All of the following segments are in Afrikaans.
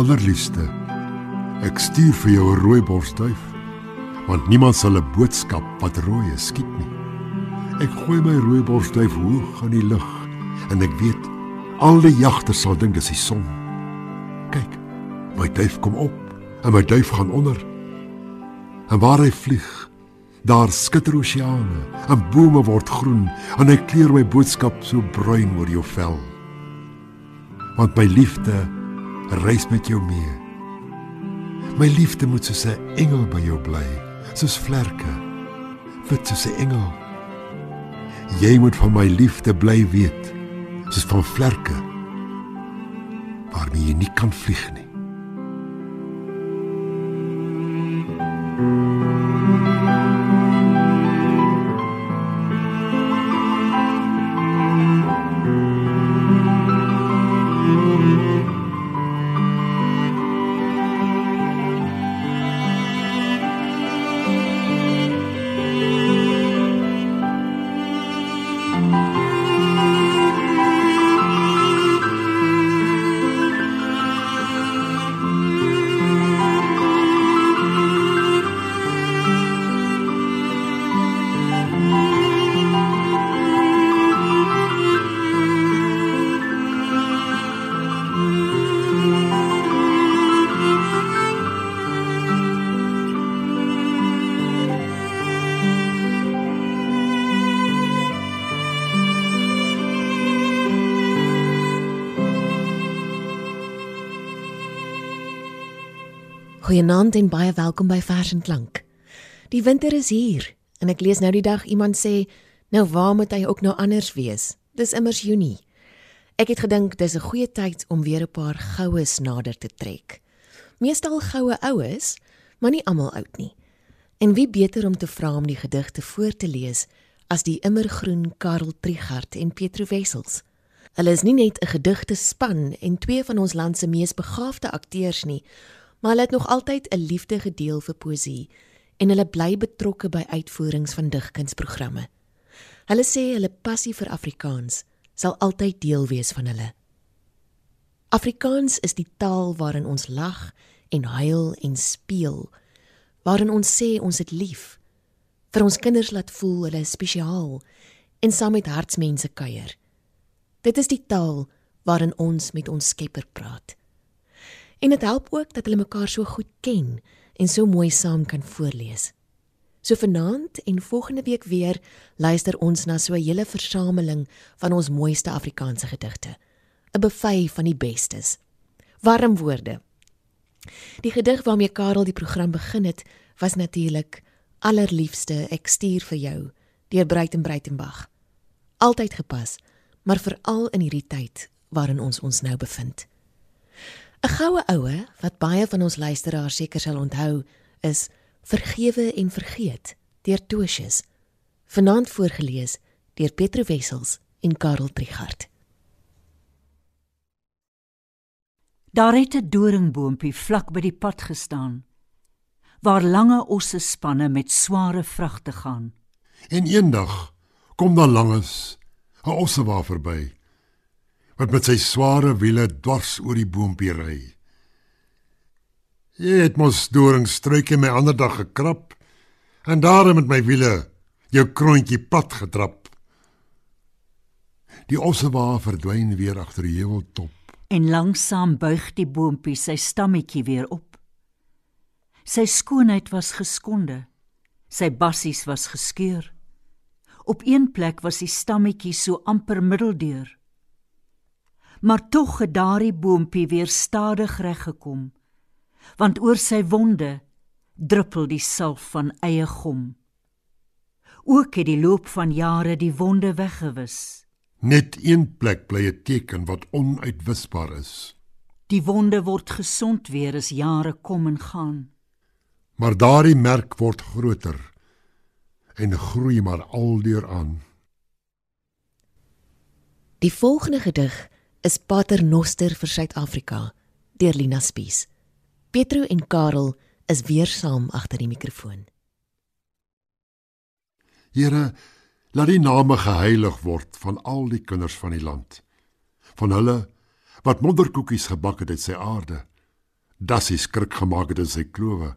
Allerliefste, ek stuur vir jou 'n rooi borsduif, want niemand sal 'n boodskap wat rooi is skiet nie. Ek gooi my rooi borsduif hoog in die lug en ek weet al die jagters sal dink dis die son. Kyk, my duif kom op en my duif gaan onder. En waar hy vlieg, daar skitter oseane, en bome word groen, en hy kleur my boodskap so bruin oor jou vel. Want my liefde reis met jou mee. My liefde moet soos 'n engel by jou bly, soos vlerke, wit soos 'n engel. Jy moet van my liefde bly weet, soos van vlerke waarmee jy nie kan vlieg nie. Goeienaand en baie welkom by Vers en Klank. Die winter is hier en ek lees nou die dag iemand sê, nou waar moet hy ook nou anders wees? Dis immers Junie. Ek het gedink dis 'n goeie tyd om weer 'n paar goues nader te trek. Meestal goue oues, maar nie almal oud nie. En wie beter om te vra om die gedigte voor te lees as die immergroen Karel Trigard en Pietro Wessels. Hulle is nie net 'n gedigte span en twee van ons land se mees begaafde akteurs nie, maar hulle het nog altyd 'n liefde gedeel vir poësie en hulle bly betrokke by uitvoerings van digkunsprogramme. Hulle sê hulle passie vir Afrikaans sal altyd deel wees van hulle. Afrikaans is die taal waarin ons lag en huil en speel, waarin ons sê ons het lief, vir ons kinders laat voel hulle is spesiaal en saam met hartsmense kuier. Dit is die taal waarin ons met ons Skepper praat. En dit help ook dat hulle mekaar so goed ken en so mooi saam kan voorlees. So vanaand en volgende week weer luister ons na so 'n hele versameling van ons mooiste Afrikaanse gedigte. 'n Buffet van die bestes. Warm woorde. Die gedig waarmee Karel die program begin het, was natuurlik Allerliefste ek stuur vir jou deur Breiten Breitenbach. Altyd gepas, maar veral in hierdie tyd waarin ons ons nou bevind. 'n Goue oue wat baie van ons luisteraars seker sal onthou, is Vergewe en vergeet deur Tosius. Vanaand voorgeles deur Petro Wessels en Karel Trigard. Daar het 'n doringboompie vlak by die pad gestaan waar lange osse spanne met sware vragte gaan. En eendag kom daar langes 'n ossewa verby wat met sy sware wiele dwars oor die boompie ry. Jy het mos doringstruike my ander dag gekrap en daarom met my wiele jou kroontjie plat getrap. Die ossewa verdwyn weer agter die heuweltop en langsam buig die boompie sy stammetjie weer op. Sy skoonheid was geskonde. Sy bassies was geskeur. Op een plek was die stammetjie so amper middeldeur maar tog het daardie boompie weer stadig reg gekom want oor sy wonde druppel die salf van eie gom. Ook het die loop van jare die wonde weggewis. Net een plek bly 'n teken wat onuitwisbaar is. Die wonde word gesond weer as jare kom en gaan. Maar daardie merk word groter en groei maar aldeur aan. Die volgende gedig is Paternoster vir Suid-Afrika deur Lina Spies. Petro en Karel is weer saam agter die mikrofoon. Here, laat die name geheilig word van al die kinders van die land. Van hulle wat modderkoekies gebak het uit sy aarde, Dassie skrik gemaak het in sy klowe.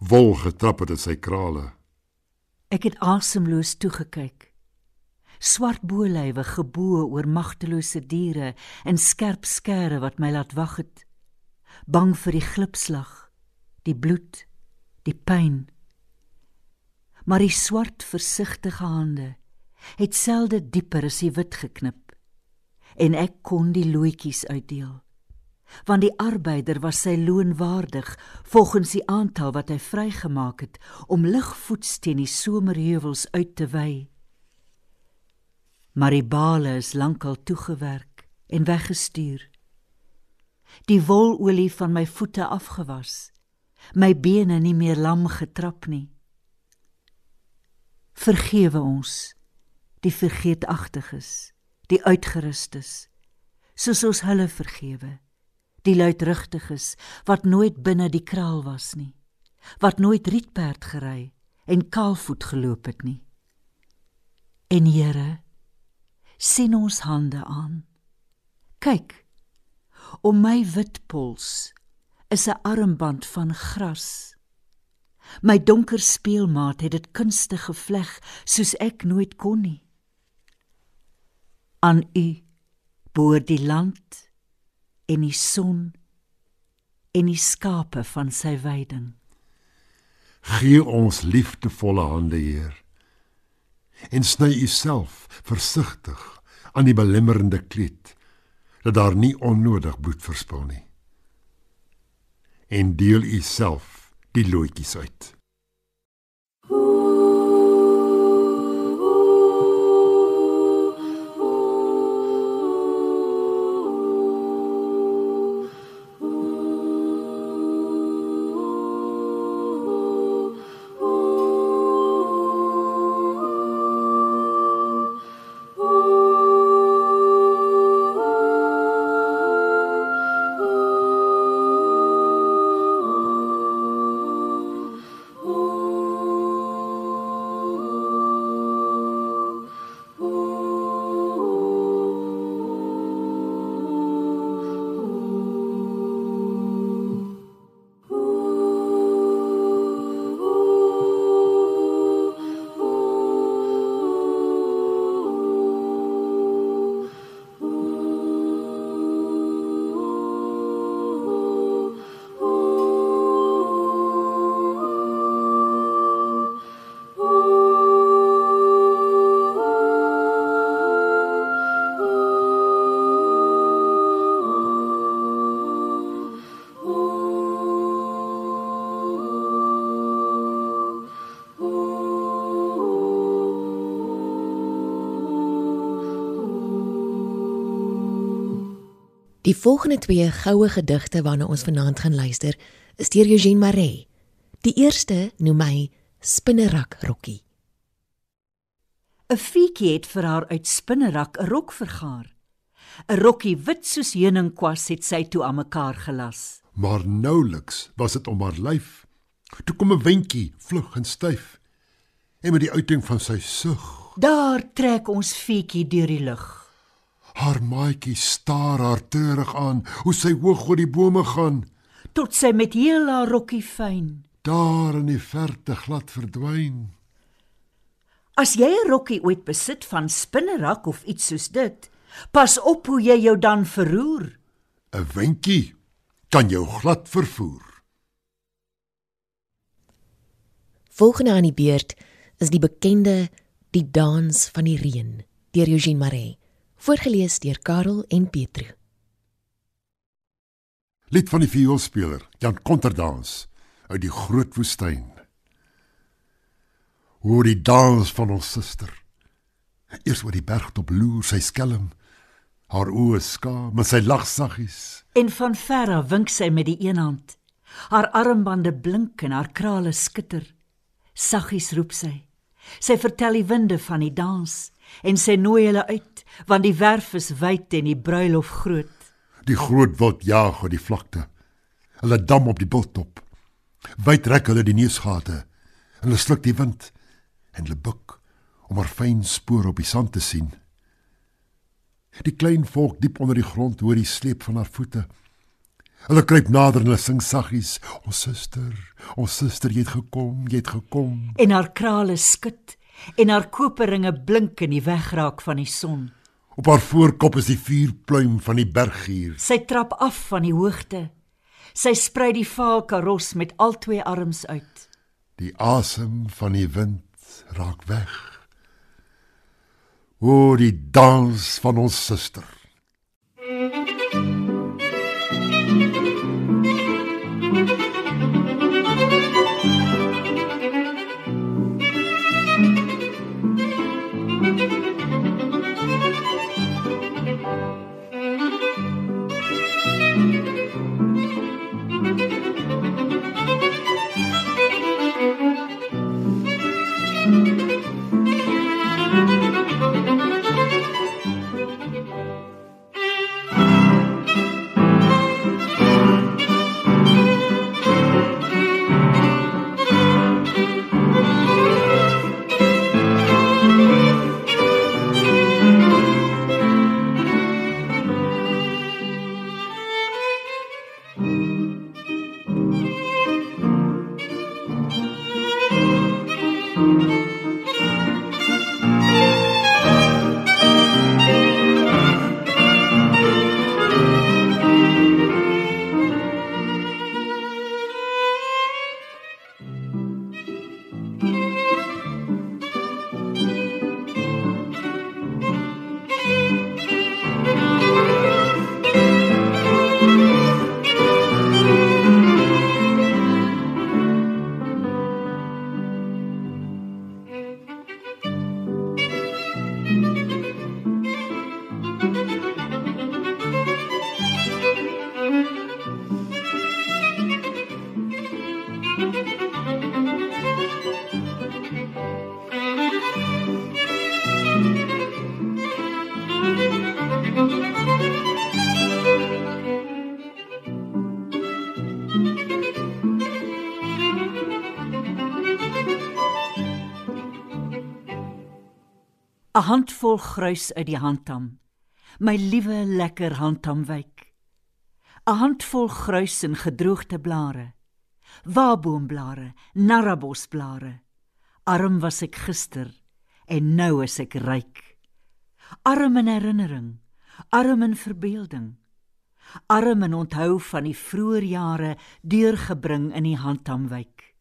Wol getrap het in sy krale. Ek het asemloos toegekyk. Swart bolywe geboë oor magtelose diere en skerp skere wat my laat wag het. Bang vir die glipslag, die bloed, die pyn. Maar die swart versigtige hande het selde dieper as die wit geknip en ek kon die loetjies uitdeel want die arbeider was sy loon waardig volgens die aantal wat hy vrygemaak het om ligvoets teen die somerheuwels uit te wy maar die bale is lankal toegewerk en weggestuur die wololie van my voete afgewas my bene nie meer lam getrap nie vergewe ons die vergeetagtiges, die uitgerustes, soos ons hulle vergewe, die luidrugtiges wat nooit binne die kraal was nie, wat nooit rietperd gery en kaalvoet geloop het nie. En Here, sien ons hande aan. Kyk, om my wit pols is 'n armband van gras. My donker speelmaat het dit kunstig gevleg soos ek nooit kon nie aan u boor die land en die son en die skape van sy weiding gee ons liefdevolle hande heer en sny u self versigtig aan die belemmerende kleed dat daar nie onnodig bloed verspil nie. En deel u self die loetjies uit Die volgende twee goue gedigte waarna ons vanaand gaan luister, is deur Eugene Maree. Die eerste noem hy Spinnerak Rokkie. 'n Fietjie het vir haar uit spinnerak 'n rok vergaar. 'n Rokkie wit soos heuningkwas het sy toe aan mekaar gelas. Maar nouliks was dit om haar lyf. Toe kom 'n windjie vlug en styf. En met die uiting van sy sug, Daar trek ons fietjie deur die lug. Haar maatjie staar haar treurig aan, hoe sy hoog oor die bome gaan, tot sy met heel haar rokkie fyn. daar in die verte glad verdwyn. As jy 'n rokkie ooit besit van spinnerak of iets soos dit, pas op hoe jy jou dan verroer. 'n Windjie kan jou glad vervoer. Volgende aan die beurt is die bekende Die dans van die reën deur Eugene Maree, voorgeles deur Karel en Petru. Lied van die vioolspeler Jan Konterdans uit die groot woestyn. Hoor die dans van ons suster. Eers oor die bergtop loer sy skelm. Haar oë skaam, maar sy lag saggies. En van ver af wink sy met die een hand. Haar armbande blink en haar krale skitter. Saggies roep sy. Sy vertel die winde van die dans en sy nooi hulle uit want die werf is wyd en die bruilof groot. Die groot wild jaag oor die vlakte. Hulle dam op die bultop. Wyd rek hulle die neusgate. Hulle sluk die wind en hulle buig om haar fyn spore op die sand te sien. Die klein volk diep onder die grond hoor die sleep van haar voete. Hulle kruip nader en sing saggies: "Ons suster, ons suster, jy het gekom, jy het gekom." En haar krale skud en haar koperringe blink in die wegraak van die son. Op haar voorkop is die vuurpluim van die berggier. Sy trap af van die hoogte. Sy sprei die vaal karos met al twee arms uit. Die asem van die wind raak weg. O, die dans van ons suster. Handvol gruis uit die handtam. My liewe lekker handtamwyk. 'n handvol gruis en gedroogde blare. Waboomblare, narrabosblare. Arm was ek gister en nou is ek ryk. Arm in herinnering, arm in verbeelding. Arm in onthou van die vroeë jare deurgebring in die handtamwyk.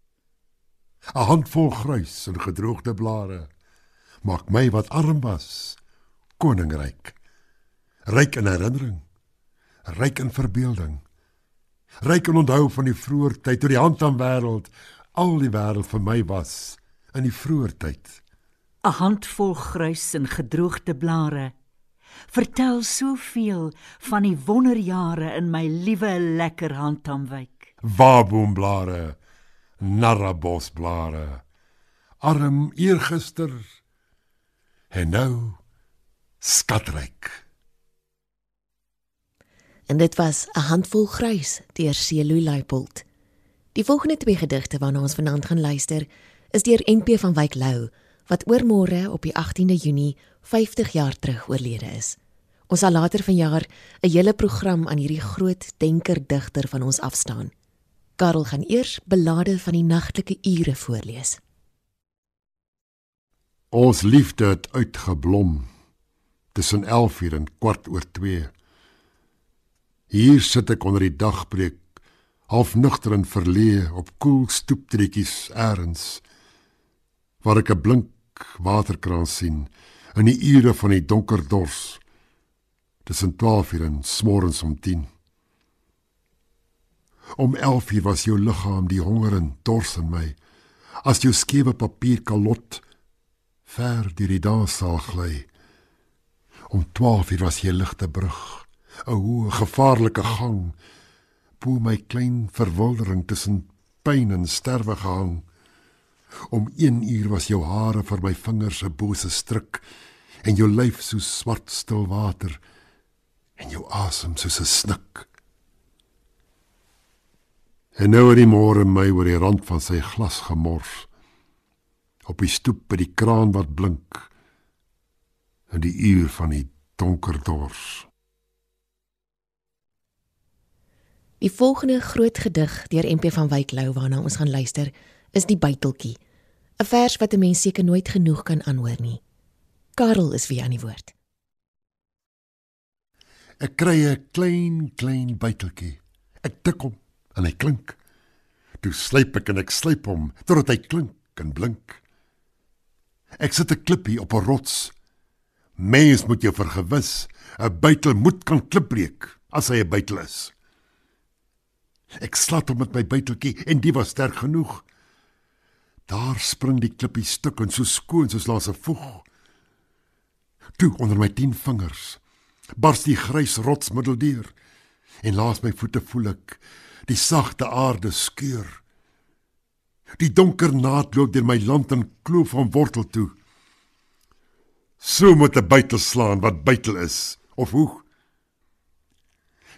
'n Handvol gruis en gedroogde blare maak my wat arm was koningryk ryk in herinnering ryk in verbeelding. Ryk in onthou van die vroeë tyd toe die hand aan wêreld al die wêreld vir my was in die vroeë tyd. 'n handvol grys en gedroogde blare. Vertel soveel van die wonderjare in my liewe lekker handtamwyk waboomblare narrabosblare arm eergister en nou skatryk. En dit was 'n handvol grys deur Celo Leipold. Die volgende twee gedigte waarna ons vanaand gaan luister, is deur NP van Wyk Lou wat oormôre op die 18de Junie 50 jaar terug oorlede is. Ons sal later vanjaar 'n hele program aan hierdie groot denker digter van ons afstaan. Karel gaan eers belade van die nagtelike ure voorlees. Ons liefde het uitgeblom tussen 11 uur en kwart oor 2. Hier sit ek onder die dagbreek, half nugter en verleë op koel stoeptreetjies eers waar ek 'n blink waterkraan sien in die ure van die donker dors tussen 12 uur en smorens om 10. Om 11 uur was jou liggaam die honger en dors in my as jou skewe papier kalot ver deur die danssaal gly. Om 12 uur was jy ligte brug, 'n hoë gevaarlike gang, bo my klein verwildering tussen pyn en sterwe gehang. Om 1 uur was jou hare vir my vingers 'n bose stryk en jou lyf so swart stil water en jou asem soos 'n snik. En nou het die môre my oor die rand van sy glas gemors op die stoep by die kraan wat blink in die uur van die donker dors. Die volgende groot gedig deur MP van Wyk Lou waarna ons gaan luister, is Die buiteltjie. 'n Vers wat 'n mens seker nooit genoeg kan aanhoor nie. Karel is weer aan die woord. Ek kry 'n klein klein buiteltjie. Ek tik hom en hy klink. Toe slyp ek en ek slyp hom totdat hy klink en blink. Ek sit 'n klippie op 'n rots. Mens moet jou vergewis, 'n buitel moet kan klip breek as hy 'n buitel is. Ek slat hom met my buiteltjie en die was sterk genoeg. Daar spring die klippie stuk en so skoon soos laas 'n voeg. Toe onder my 10 vingers bars die grys rots middeldeur en laas my voete voel ek die sagte aarde skeur. Die donker naad loop deur my land en kloof van wortel toe. So moet 'n buitel slaan wat buitel is of hoe?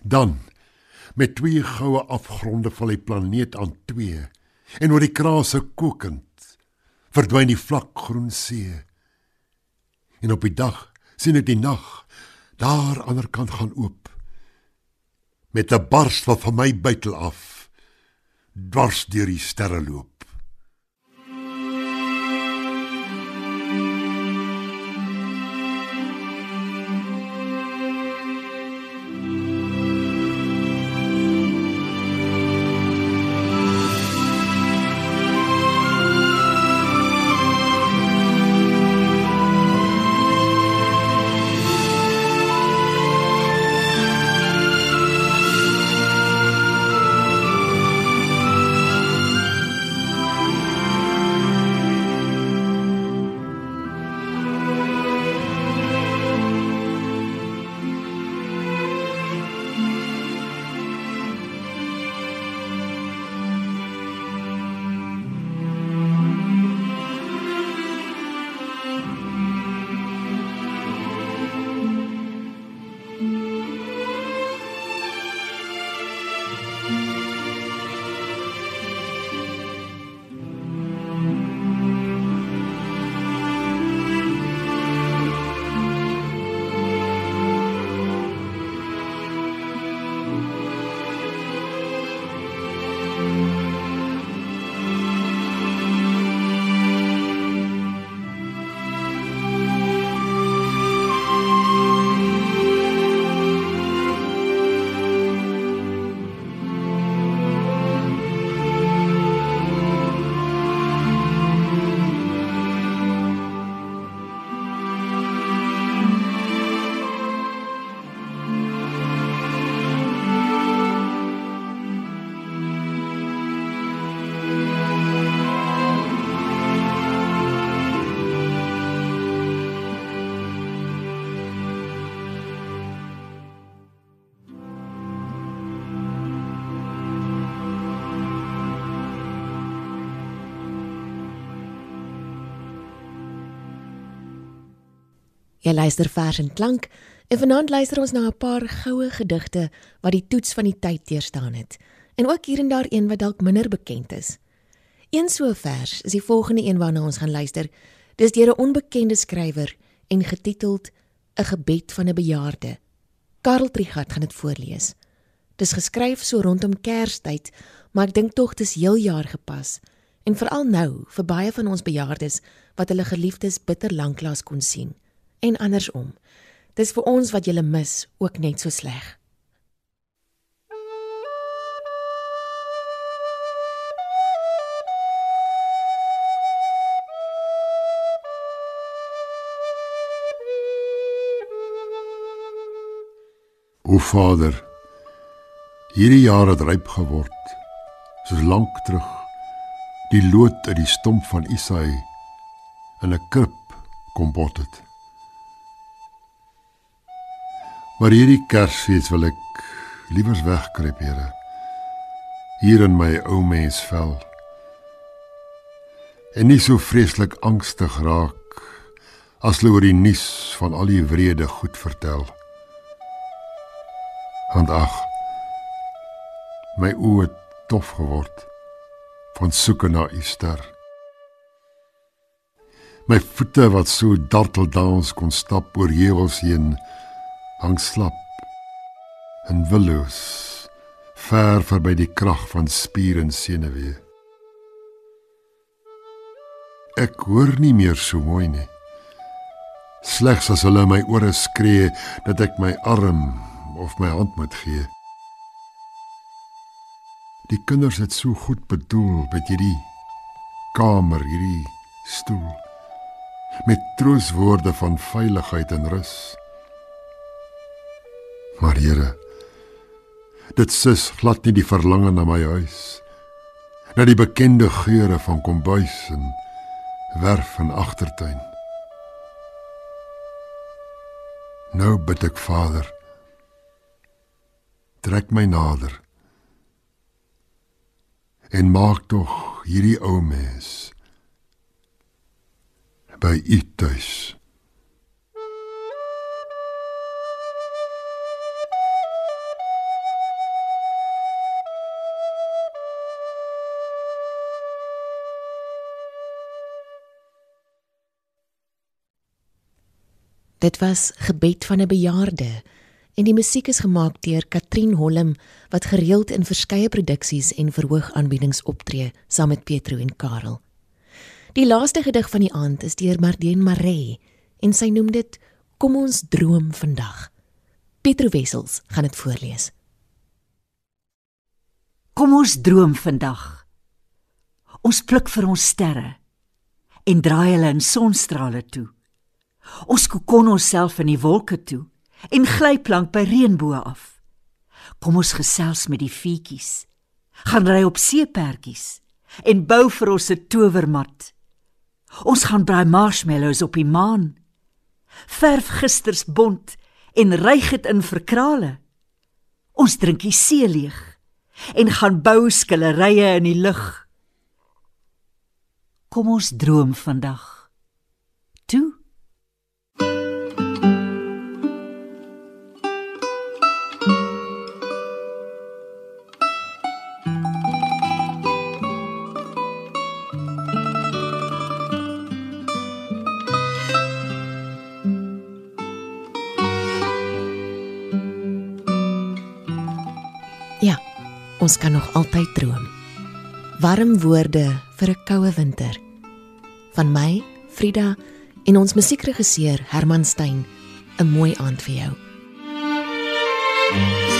Dan met twee goue afgronde val die planeet aan twee en oor die krase kokend verdwyn die vlak groen see. En op die dag sien ek die nag daar aan die ander kant gaan oop met 'n bars wat van my buitel af dwars deur die sterre loop. Jy luister vers en klank en vanaand luister ons na 'n paar goue gedigte wat die toets van die tyd deurstaan het en ook hier en daar een wat dalk minder bekend is. Een so vers is die volgende een waarna ons gaan luister. Dis deur 'n onbekende skrywer en getiteld 'n gebed van 'n bejaarde. Karel Trichardt gaan dit voorlees. Dis geskryf so rondom Kerstyd, maar ek dink tog dis heel jaar gepas en veral nou vir baie van ons bejaardes wat hulle geliefdes bitter lanklaas kon sien en andersom. Dis vir ons wat jy mis ook net so sleg. O Vader, hierdie jaar het ryp geword. So lank terug die lood uit die stomp van Isaai in 'n krib kom bot het. Maar hierdie Kersfees wil ek liewers wegkruip, Here. Hier in my ou mens vel. En nie so vreeslik angstig raak as hulle oor die nuus van al die wrede goed vertel. Want ag, my oë tof geword van soeke na u ster. My voete wat so darteldans kon stap oor heuwels heen hang slap en willoos ver verby die krag van spier en senuwee. Ek hoor nie meer so mooi nie. Slegs as hulle my ore skree dat ek my arm of my hand moet gee. Die kinders het so goed bedoel met hierdie kamer, hierdie stoel met trooswoorde van veiligheid en rus. Maar Here, dit sis glad nie die verlange na my huis, na die bekende geure van kombuis en werf en agtertuin. Nou bid ek Vader, trek my nader en maak tog hierdie ou mens by u tuis. Dit was gebed van 'n bejaarde en die musiek is gemaak deur Katrien Hollem wat gereeld in verskeie produksies en verhoogaanbiedings optree saam met Petro en Karel. Die laaste gedig van die aand is deur Mardien Maree en sy noem dit Kom ons droom vandag. Petro Wessels gaan dit voorlees. Kom ons droom vandag. Ons pluk vir ons sterre en draai hulle in sonstrale toe. Ons kokon onsself in die wolke toe en glyplank by reënboë af. Kom ons gesels met die voetjies. Gaan ry op seepertjies en bou vir ons 'n towermat. Ons gaan braai marshmallows op die maan. Verf gisters bont en ryg dit in verkrale. Ons drink die see leeg en gaan bou skillerye in die lug. Kom ons droom vandag. Toe ons kan nog altyd droom. Warm woorde vir 'n koue winter. Van my, Frida en ons musiekregisseur Herman Stein. 'n Mooi aand vir jou. you